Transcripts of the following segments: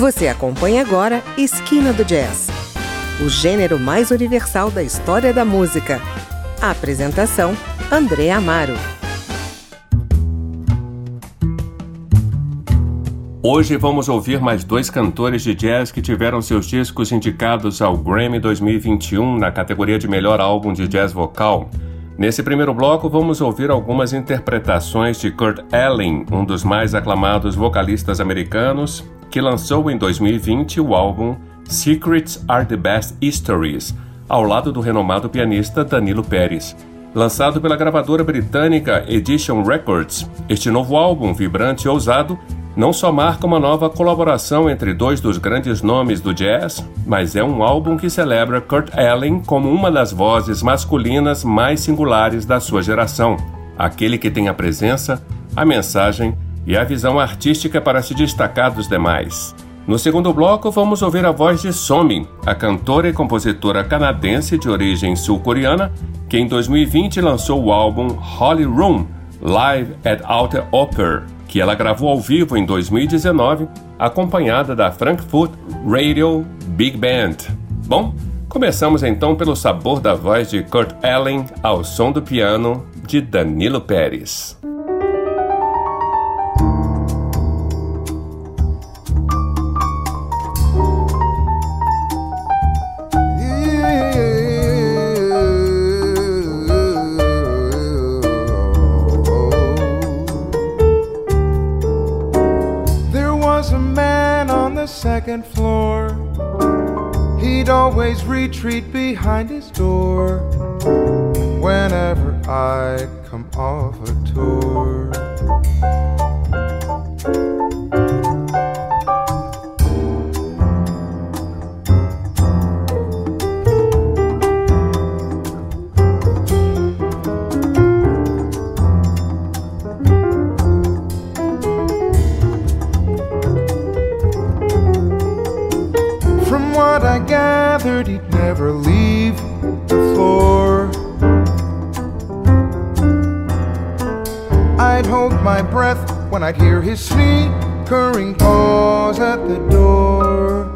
Você acompanha agora Esquina do Jazz, o gênero mais universal da história da música. A apresentação: André Amaro. Hoje vamos ouvir mais dois cantores de jazz que tiveram seus discos indicados ao Grammy 2021 na categoria de melhor álbum de jazz vocal. Nesse primeiro bloco, vamos ouvir algumas interpretações de Kurt Elling, um dos mais aclamados vocalistas americanos, que lançou em 2020 o álbum Secrets Are the Best Histories, ao lado do renomado pianista Danilo Pérez. Lançado pela gravadora britânica Edition Records, este novo álbum, vibrante e ousado, não só marca uma nova colaboração entre dois dos grandes nomes do jazz, mas é um álbum que celebra Kurt Elling como uma das vozes masculinas mais singulares da sua geração, aquele que tem a presença, a mensagem e a visão artística para se destacar dos demais. No segundo bloco, vamos ouvir a voz de Somi, a cantora e compositora canadense de origem sul-coreana, que em 2020 lançou o álbum Holy Room Live at Alter Opera que ela gravou ao vivo em 2019, acompanhada da Frankfurt Radio Big Band. Bom, começamos então pelo sabor da voz de Kurt Allen ao som do piano de Danilo Pérez. Second floor. He'd always retreat behind his door whenever I'd come off a tour. Gathered he'd never leave the floor. I'd hold my breath when I'd hear his sneakering paws at the door,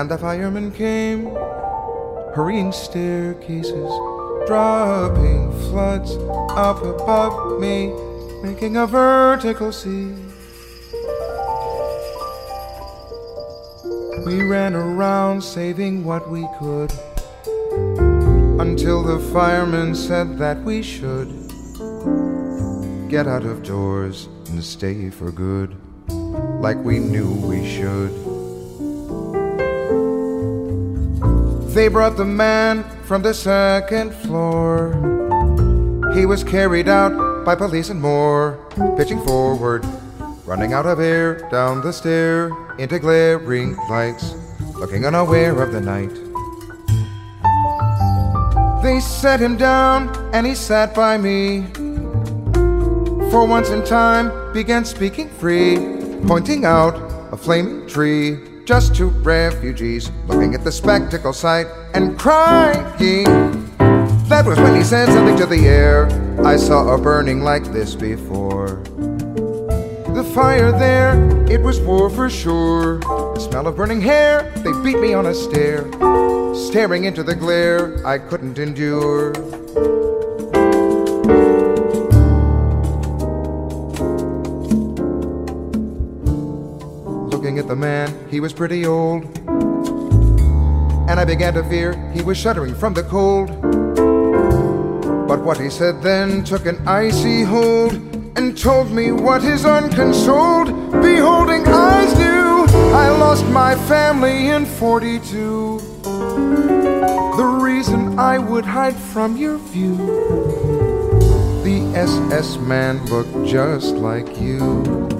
and the firemen came, hurrying staircases, dropping floods up above me, making a vertical sea. We ran around saving what we could until the firemen said that we should get out of doors and stay for good like we knew we should. They brought the man from the second floor. He was carried out by police and more, pitching forward, running out of air down the stair into glaring lights, looking unaware of the night. They set him down and he sat by me. For once in time, began speaking free, pointing out a flaming tree just two refugees looking at the spectacle sight and crying. That was when he said something to the air. I saw a burning like this before. The fire there, it was war for sure. The smell of burning hair, they beat me on a stair. Staring into the glare, I couldn't endure. The man, he was pretty old. And I began to fear he was shuddering from the cold. But what he said then took an icy hold and told me what his unconsoled, beholding eyes knew. I lost my family in 42. The reason I would hide from your view. The SS man looked just like you.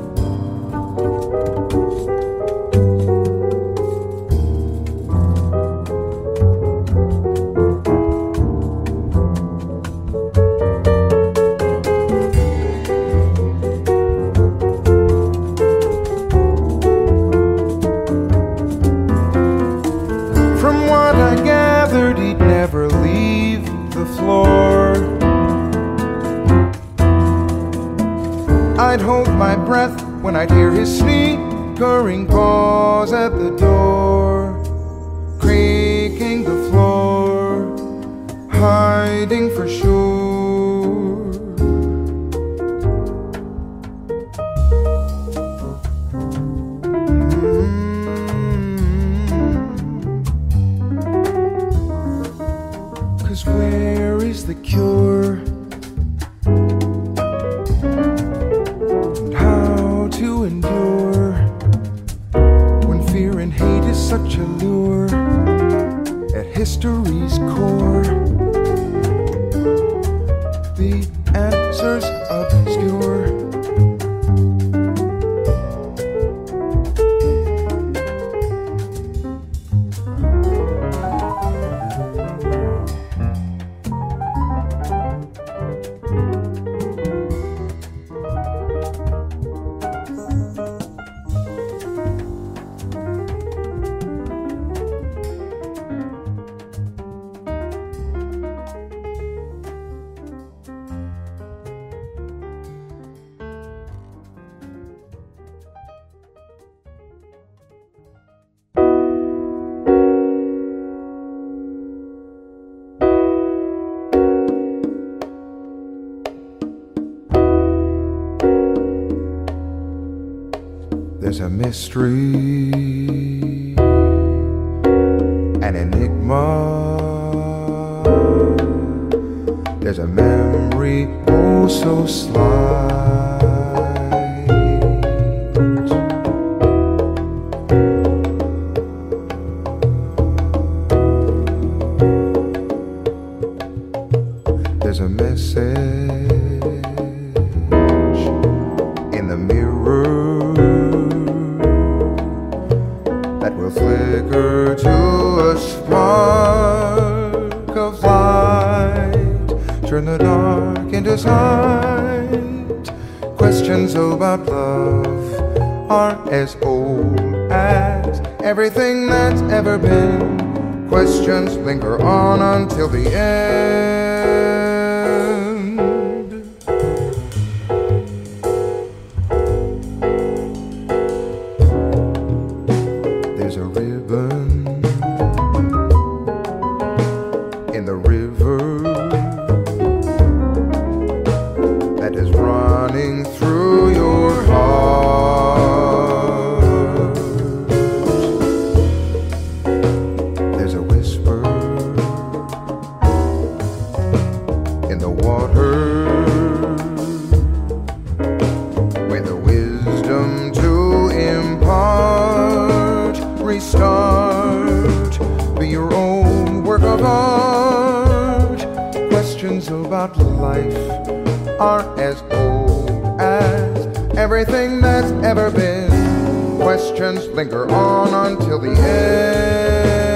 a mystery, an enigma. There's a memory, oh so sly. moments linger on until the end. things about life are as old as everything that's ever been. Questions linger on until the end.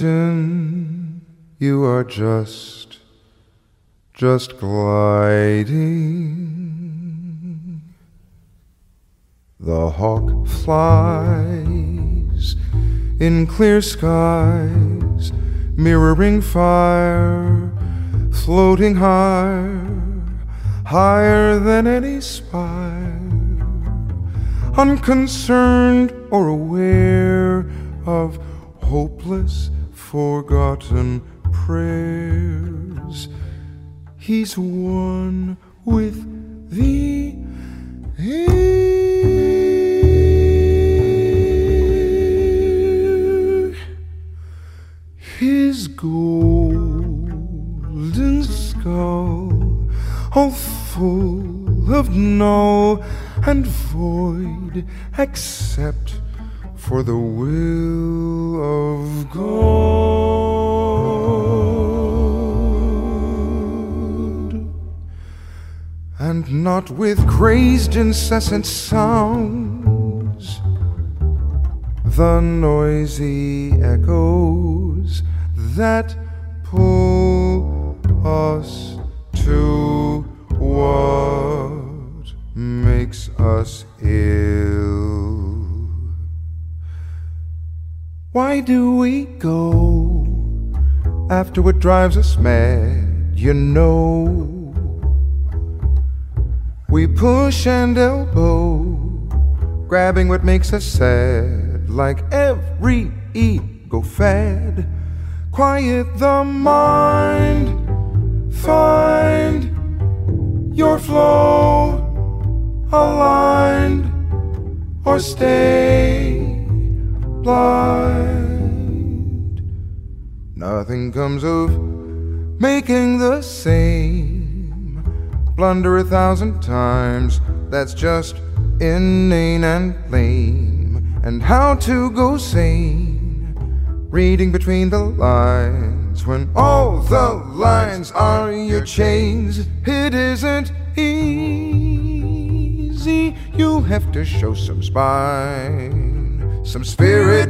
Imagine you are just, just gliding. The hawk flies in clear skies, mirroring fire, floating higher, higher than any spire unconcerned or aware of hopeless, forgotten prayers. He's one with the. His golden skull, all full of null and void, except for the will of God. And not with crazed, incessant sounds, the noisy echoes that pull us to what makes us ill. Why do we go after what drives us mad? You know, we push and elbow, grabbing what makes us sad, like every ego fad. Quiet the mind, find your flow aligned or stay blind. Nothing comes of making the same. Blunder a thousand times, that's just inane and lame. And how to go sane, reading between the lines when all the lines are your chains. It isn't easy, you'll have to show some spine, some spirit,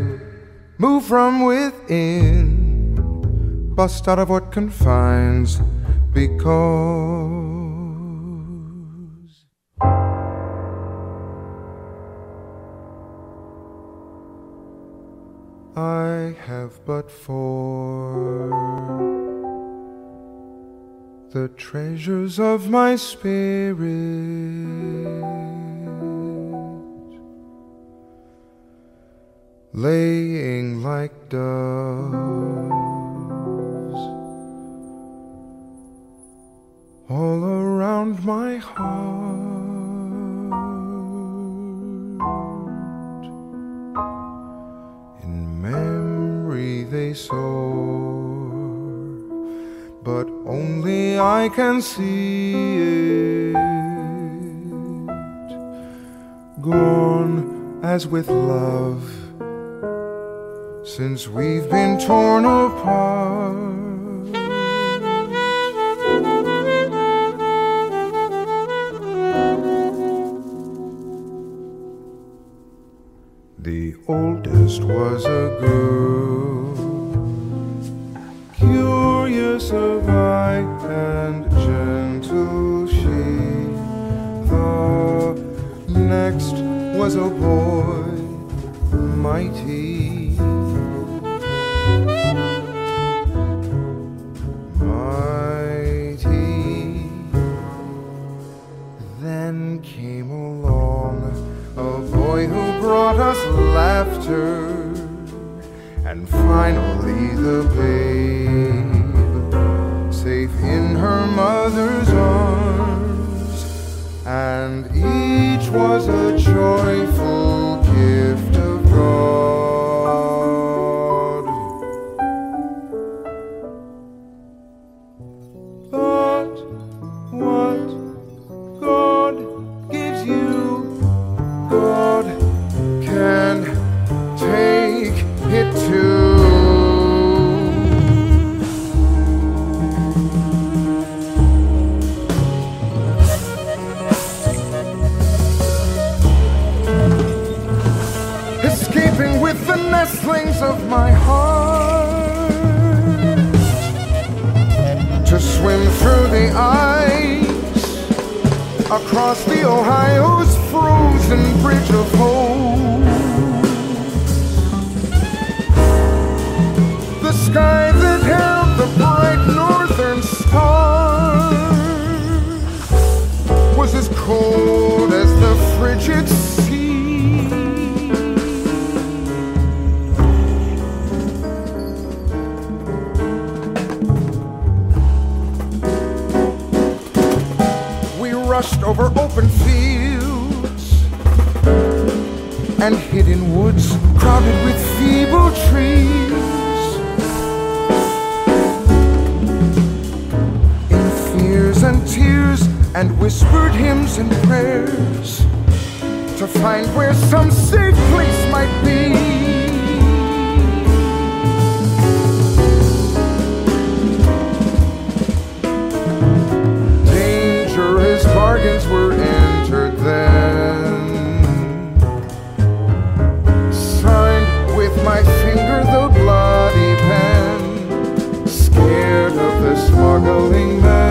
move from within, bust out of what confines, because. I have but four the treasures of my spirit, laying like doves all around my heart. In memory they soar, but only I can see it. Gone as with love, since we've been torn apart. that held the bright northern was as cold as the frigid sea. We rushed over open fields and hidden woods crowded with feeble trees. and whispered hymns and prayers to find where some safe place might be. Dangerous bargains were entered then. Signed with my finger the bloody pen, scared of the smuggling man.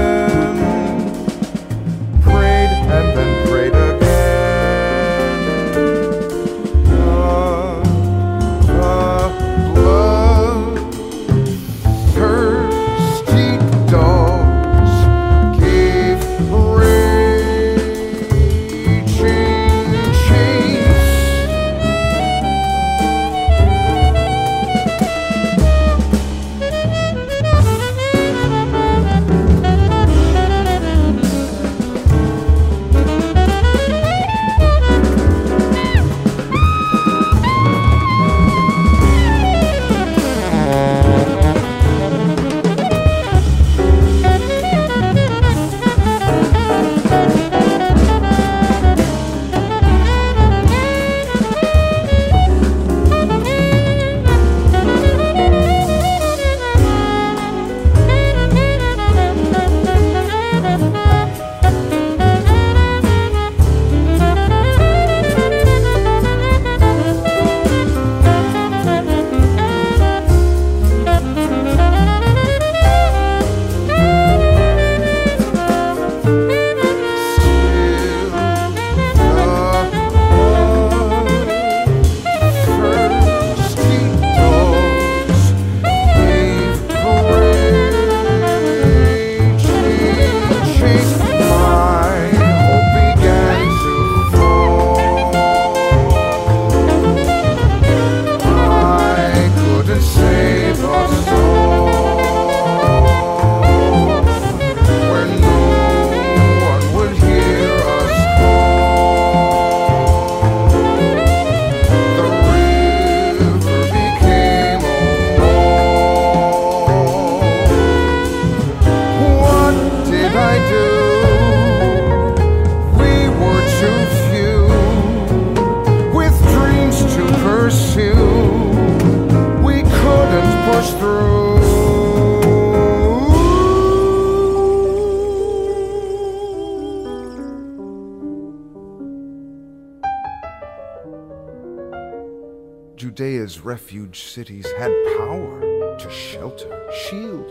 Judea's refuge cities had power to shelter, shield,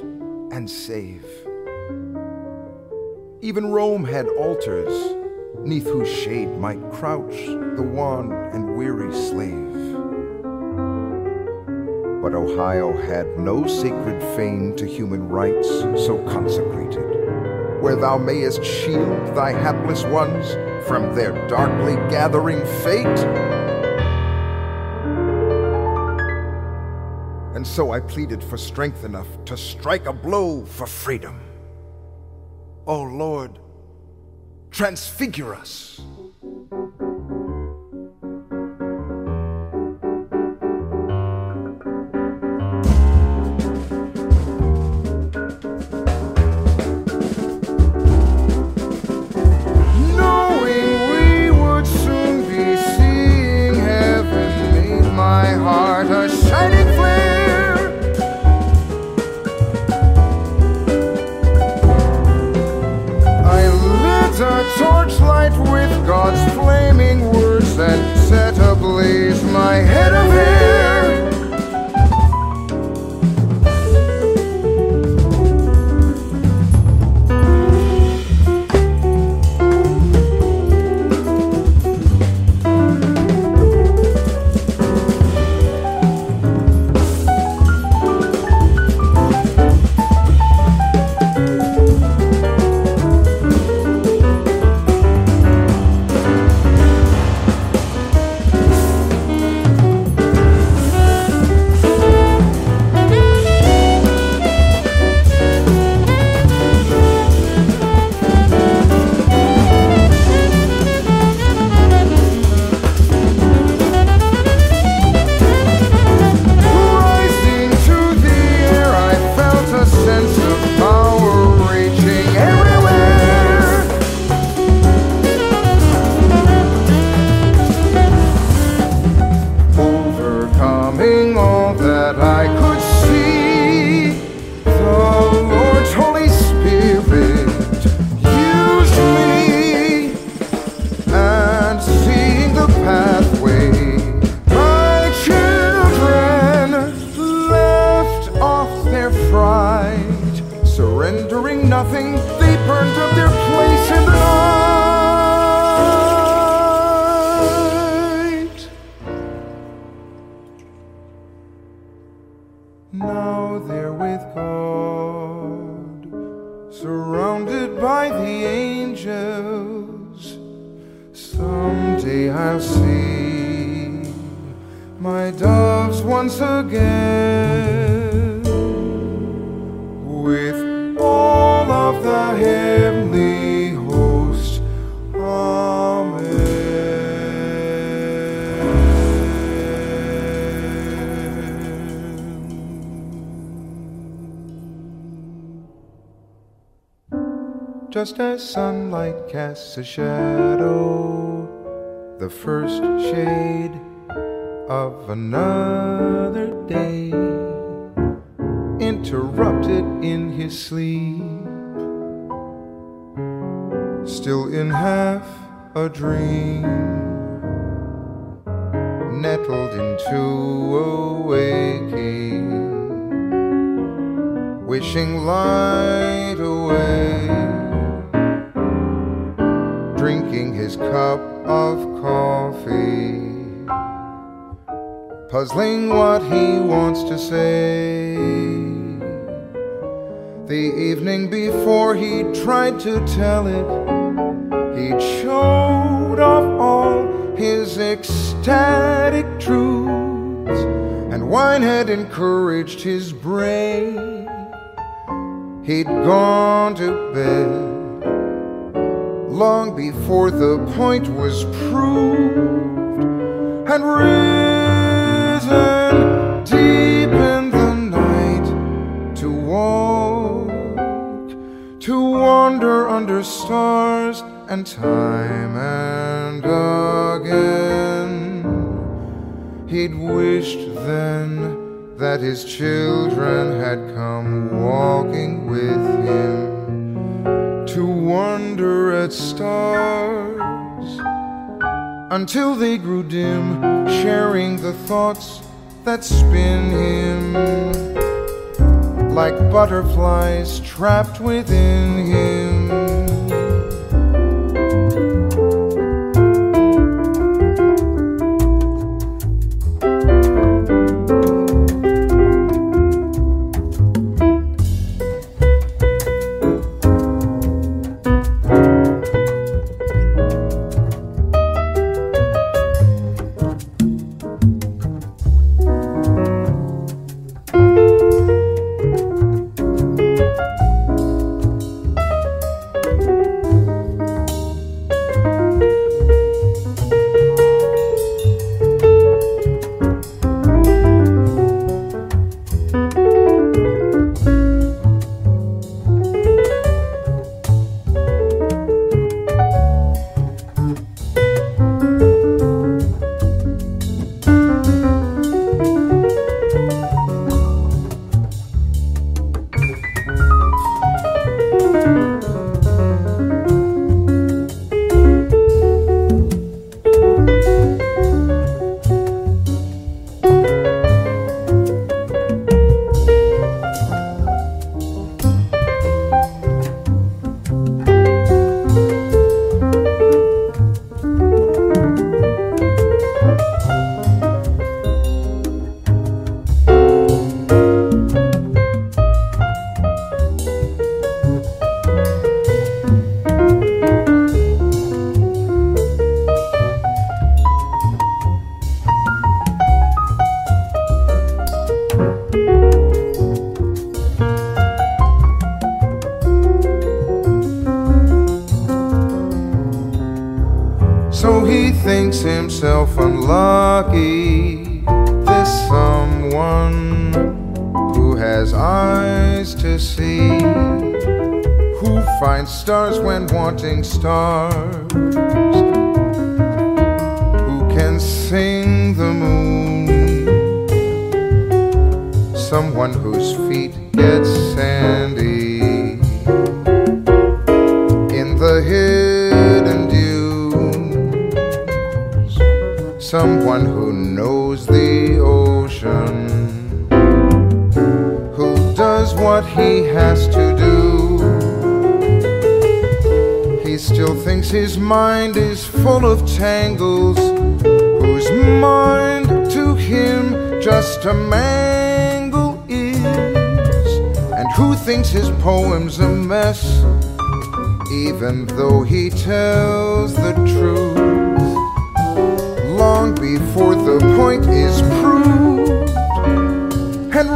and save. Even Rome had altars, neath whose shade might crouch the wan and weary slave. But Ohio had no sacred fane to human rights so consecrated, where thou mayest shield thy hapless ones from their darkly gathering fate. And so I pleaded for strength enough to strike a blow for freedom. Oh Lord, transfigure us. Just as sunlight casts a shadow, the first shade of another day, interrupted in his sleep, still in half a dream, nettled into a waking, wishing light away his cup of coffee, puzzling what he wants to say. The evening before he tried to tell it, he showed off all his ecstatic truths, and wine had encouraged his brain. He'd gone to bed long before the point was proved and risen deep in the night to walk, to wander under stars and time and again. He'd wished then that his children had come walking with him wonder at stars until they grew dim, sharing the thoughts that spin him like butterflies trapped within him. Himself unlucky. There's someone who has eyes to see, who finds stars when wanting stars, who can sing the moon, someone whose feet get sandy someone who knows the ocean, who does what he has to do. He still thinks his mind is full of tangles, whose mind to him just a mangle is, and who thinks his poem's a mess, even though he tells the truth before the point is proved and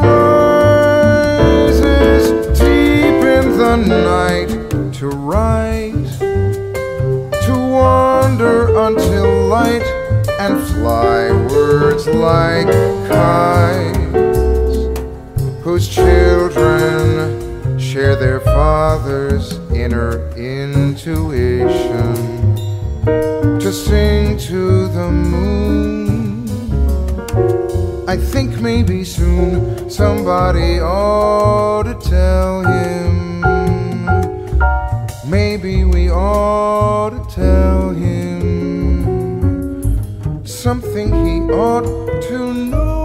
rises deep in the night to rise, to wander until light and fly words like kites whose children share their father's inner intuition to sing to the moon. I think maybe soon somebody ought to tell him. Maybe we ought to tell him something he ought to know.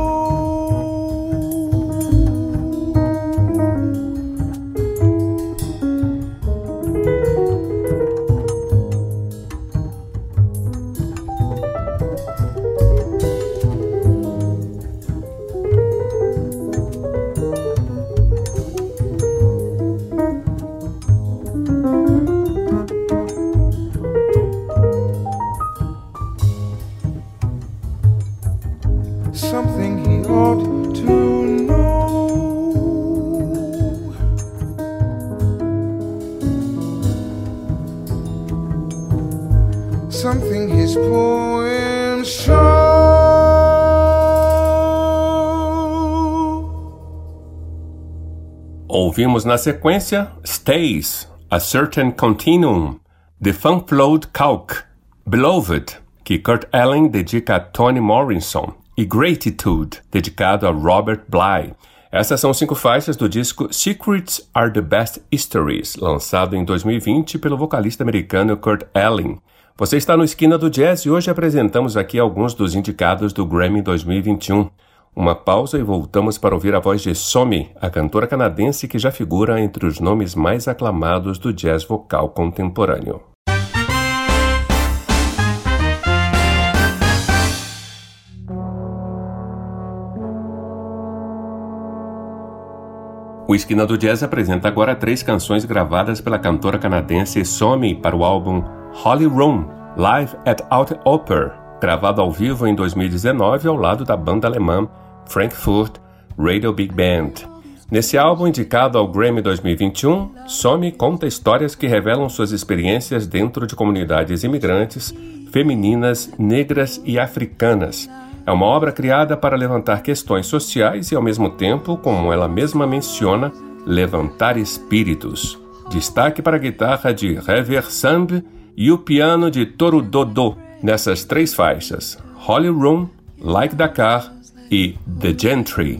Ouvimos na sequência Stays, A Certain Continuum, The Fun Flowed Calc, Beloved, que Kurt Allen dedica a Toni Morrison, e Gratitude, dedicado a Robert Bly. Essas são cinco faixas do disco Secrets Are the Best Histories, lançado em 2020 pelo vocalista americano Kurt Allen. Você está no Esquina do Jazz e hoje apresentamos aqui alguns dos indicados do Grammy 2021. Uma pausa e voltamos para ouvir a voz de Somi, a cantora canadense que já figura entre os nomes mais aclamados do jazz vocal contemporâneo. O Esquina do Jazz apresenta agora três canções gravadas pela cantora canadense Somi para o álbum Holly Room, Live at Out Opera, gravado ao vivo em 2019 ao lado da banda alemã Frankfurt Radio Big Band. Nesse álbum indicado ao Grammy 2021, Somi conta histórias que revelam suas experiências dentro de comunidades imigrantes, femininas, negras e africanas é uma obra criada para levantar questões sociais e, ao mesmo tempo, como ela mesma menciona, levantar espíritos. Destaque para a guitarra de Reversamb e o piano de Toru Dodo nessas três faixas: Holy Room, Like Dakar e The Gentry.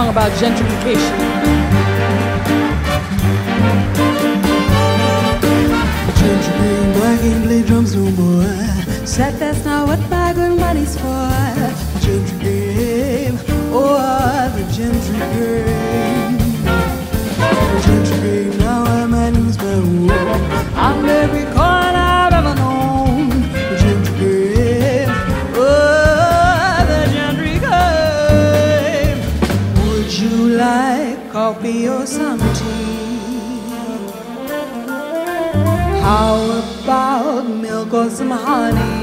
song about gentrification. Gentrification, black and play drums no more. Said that's not what my good money's for. Gentry game, oh, the gentry game. Gentry game, now I'm at Newsbound. I'm every some honey.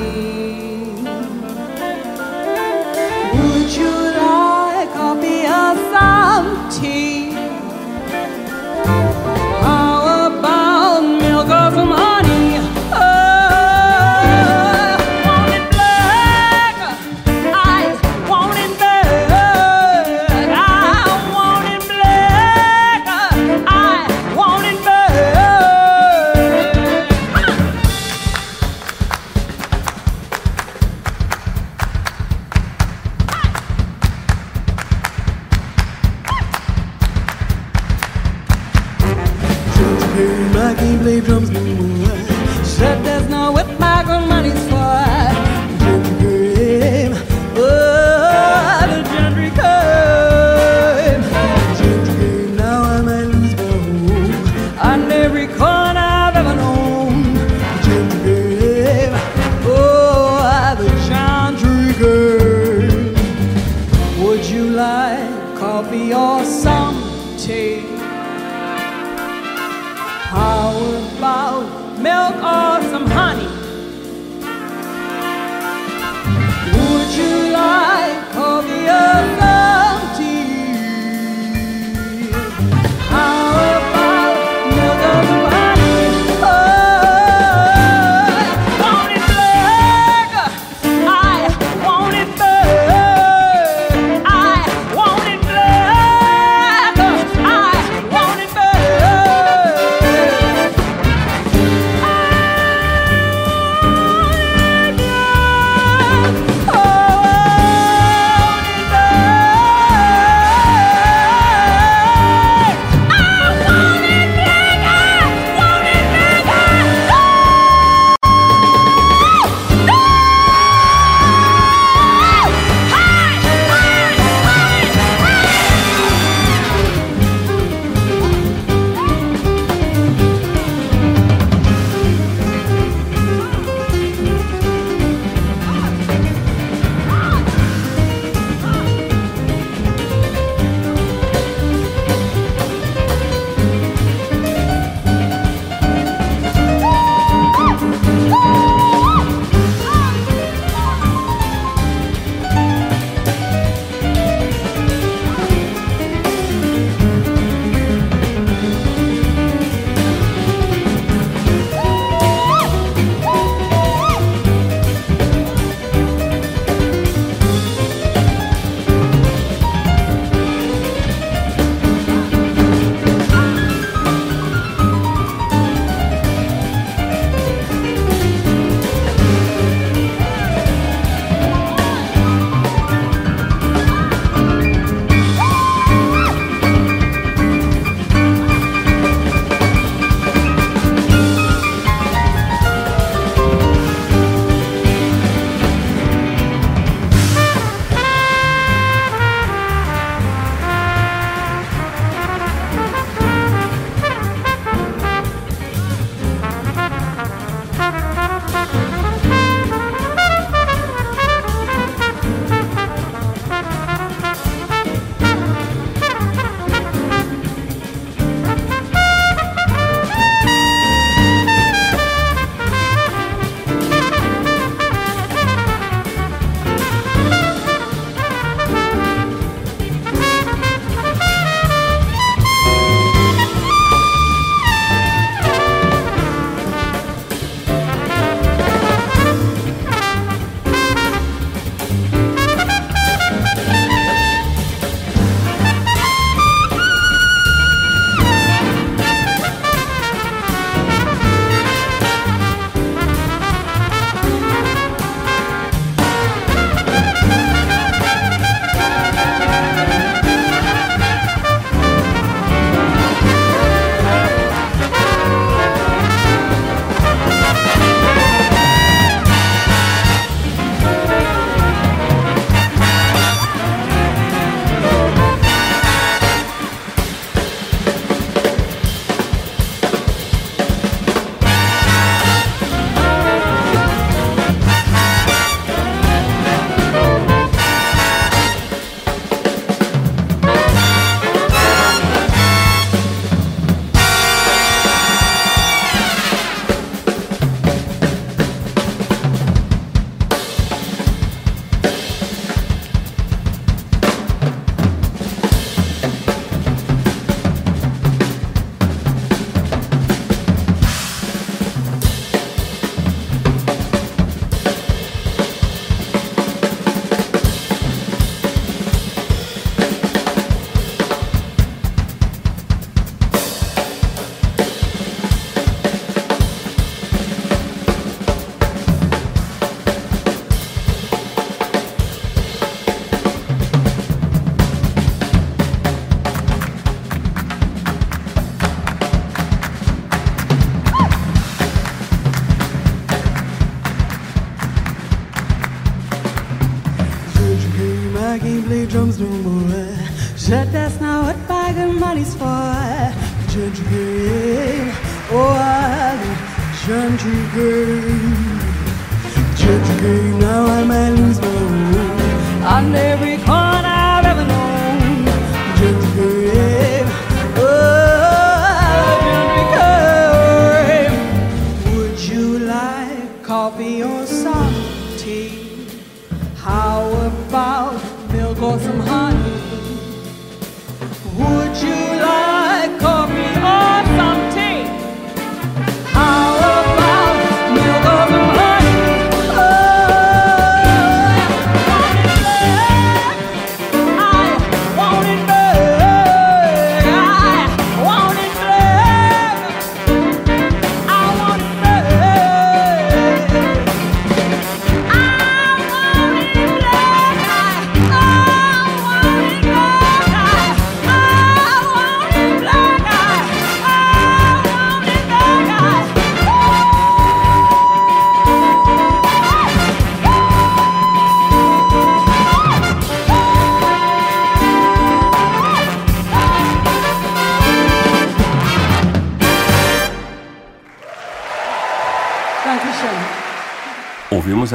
On every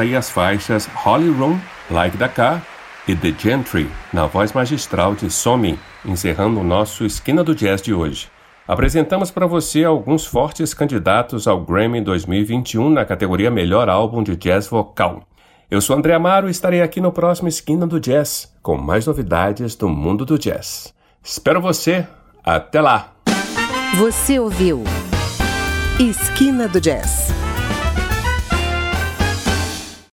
aí as faixas Holly Room, Like da Car e The Gentry, na voz magistral de Somi, encerrando o nosso Esquina do Jazz de hoje. Apresentamos para você alguns fortes candidatos ao Grammy 2021 na categoria Melhor Álbum de Jazz Vocal. Eu sou André Amaro e estarei aqui no próximo Esquina do Jazz com mais novidades do mundo do jazz. Espero você. Até lá! Você ouviu Esquina do Jazz